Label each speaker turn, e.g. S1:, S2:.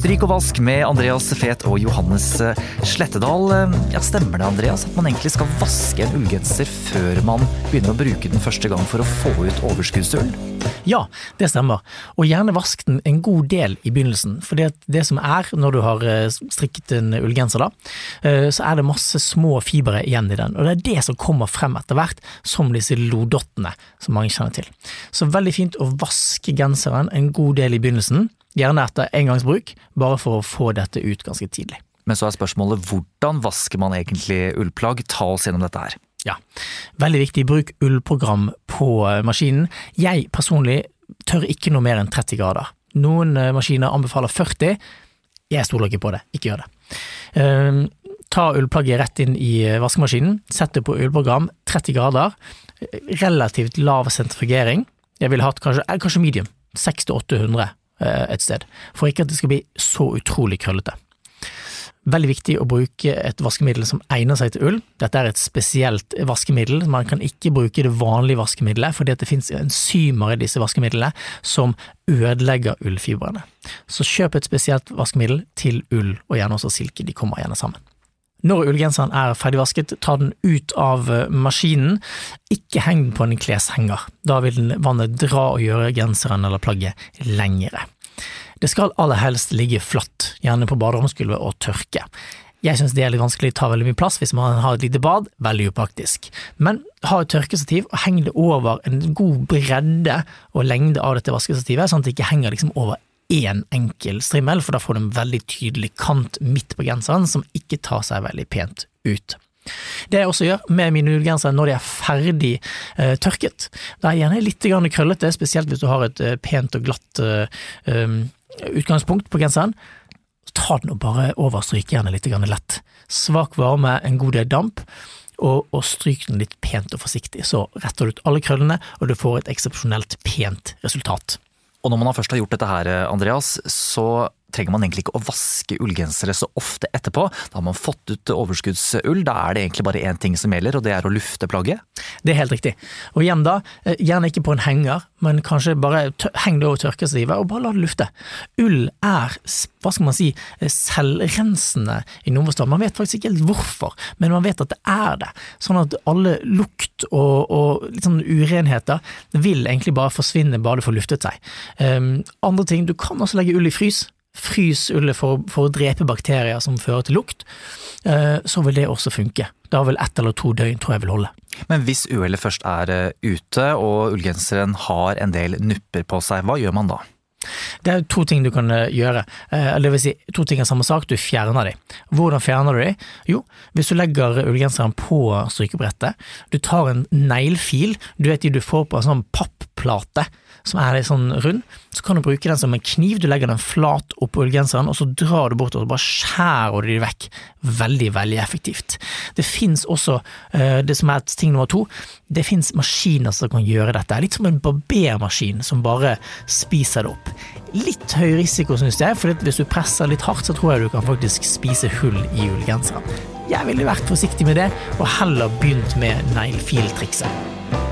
S1: Stryk og vask med Andreas Fet og Johannes eh, Slettedal. Eh, ja, Stemmer det Andreas, at man egentlig skal vaske en ullgenser før man begynner å bruke den første gang for å få ut overskuddsull?
S2: Ja, det stemmer. Og gjerne vask den en god del i begynnelsen. For det som er når du har eh, strikket en ullgenser, da, så er det masse små fibre igjen i den. Og det er det som kommer frem etter hvert, som disse lodottene som mange kjenner til. Så veldig fint å vaske genseren en god del i begynnelsen gjerne etter engangsbruk, bare for å få dette ut ganske tidlig.
S1: Men så er spørsmålet hvordan vasker man egentlig ullplagg? Ta oss gjennom dette her.
S2: Ja, veldig viktig. Bruk ullprogram på eh, maskinen. Jeg personlig tør ikke noe mer enn 30 grader. Noen eh, maskiner anbefaler 40. Jeg stoler ikke på det, ikke gjør det. Uh, ta ullplagget rett inn i eh, vaskemaskinen, sett det på ullprogram, 30 grader, relativt lav sentrifugering. Jeg ville hatt kanskje, kanskje medium, 600-800 Eh, et sted, for ikke at det skal bli så utrolig krøllete. Veldig viktig å bruke et vaskemiddel som egner seg til ull. Dette er et spesielt vaskemiddel, man kan ikke bruke det vanlige vaskemiddelet, fordi det finnes enzymer i disse vaskemidlene som ødelegger ullfibrene. Så kjøp et spesielt vaskemiddel til ull, og gjerne også silke, de kommer gjerne sammen. Når ullgenseren er ferdigvasket, ta den ut av eh, maskinen. Ikke heng den på en kleshenger, da vil vannet dra og gjøre genseren eller plagget lengre. Det skal aller helst ligge flatt, gjerne på baderomsgulvet og tørke. Jeg synes det er litt vanskelig, å ta veldig mye plass hvis man har et lite bad, veldig upraktisk. Men ha et tørkestativ og heng det over en god bredde og lengde av dette vaskestativet, sånn at det ikke henger liksom over én enkel strimmel, for da får du en veldig tydelig kant midt på genseren som ikke tar seg veldig pent ut. Det jeg også gjør med mine ullgensere når de er ferdig eh, tørket, da er gjerne litt krøllete, spesielt hvis du har et eh, pent og glatt eh, um, utgangspunkt på genseren. Ta den og bare overstryk gjerne litt lett. Svak varme, en god del damp. Og, og, stryk den litt pent og forsiktig, så retter du ut alle krøllene, og du får et eksepsjonelt pent resultat.
S1: Og når man først har gjort dette her, Andreas, så trenger man egentlig ikke å vaske ullgensere så ofte etterpå. Da har man fått ut overskuddsull, da er det egentlig bare én ting som gjelder, og det er å lufte plagget?
S2: Det er helt riktig. Og igjen da, eh, gjerne ikke på en henger, men kanskje bare heng det over tørkestativet og bare la det lufte. Ull er, hva skal man si, eh, selvrensende i noen forstand. Man vet faktisk ikke helt hvorfor, men man vet at det er det. Sånn at alle lukt og, og litt sånn urenheter vil egentlig bare forsvinne bare du får luftet seg. Um, andre ting, du kan også legge ull i frys. Frys ullet for, for, å drepe bakterier som fører til lukt, eh, så vil det også funke. Da vil ett eller to døgn tror jeg vil holde.
S1: Men hvis uhellet først er eh, ute og ullgenseren har en del nupper på seg, hva gjør man da?
S2: Det er to ting du kan eh, gjøre, det vil si to ting er samme sak, du fjerner de. Hvordan fjerner du de? Jo, hvis du legger ullgenseren på strykebrettet, du tar en neglefil, du vet de du får på en sånn papplate som er sånn rund, så kan du bruke den som en kniv. Du legger den flat oppå ullgenseren, og så drar du bort og bare skjærer du dem vekk. Veldig, veldig effektivt. Det fins også, eh, det som er ting nummer to, det fins maskiner som kan gjøre dette. Litt som en barbermaskin som bare spiser det opp. Litt høy risiko, synes jeg, for hvis du presser litt hardt, så tror jeg du kan faktisk spise hull i ullgenseren. Jeg ville vært forsiktig med det, og heller begynt med neglefiltrikset.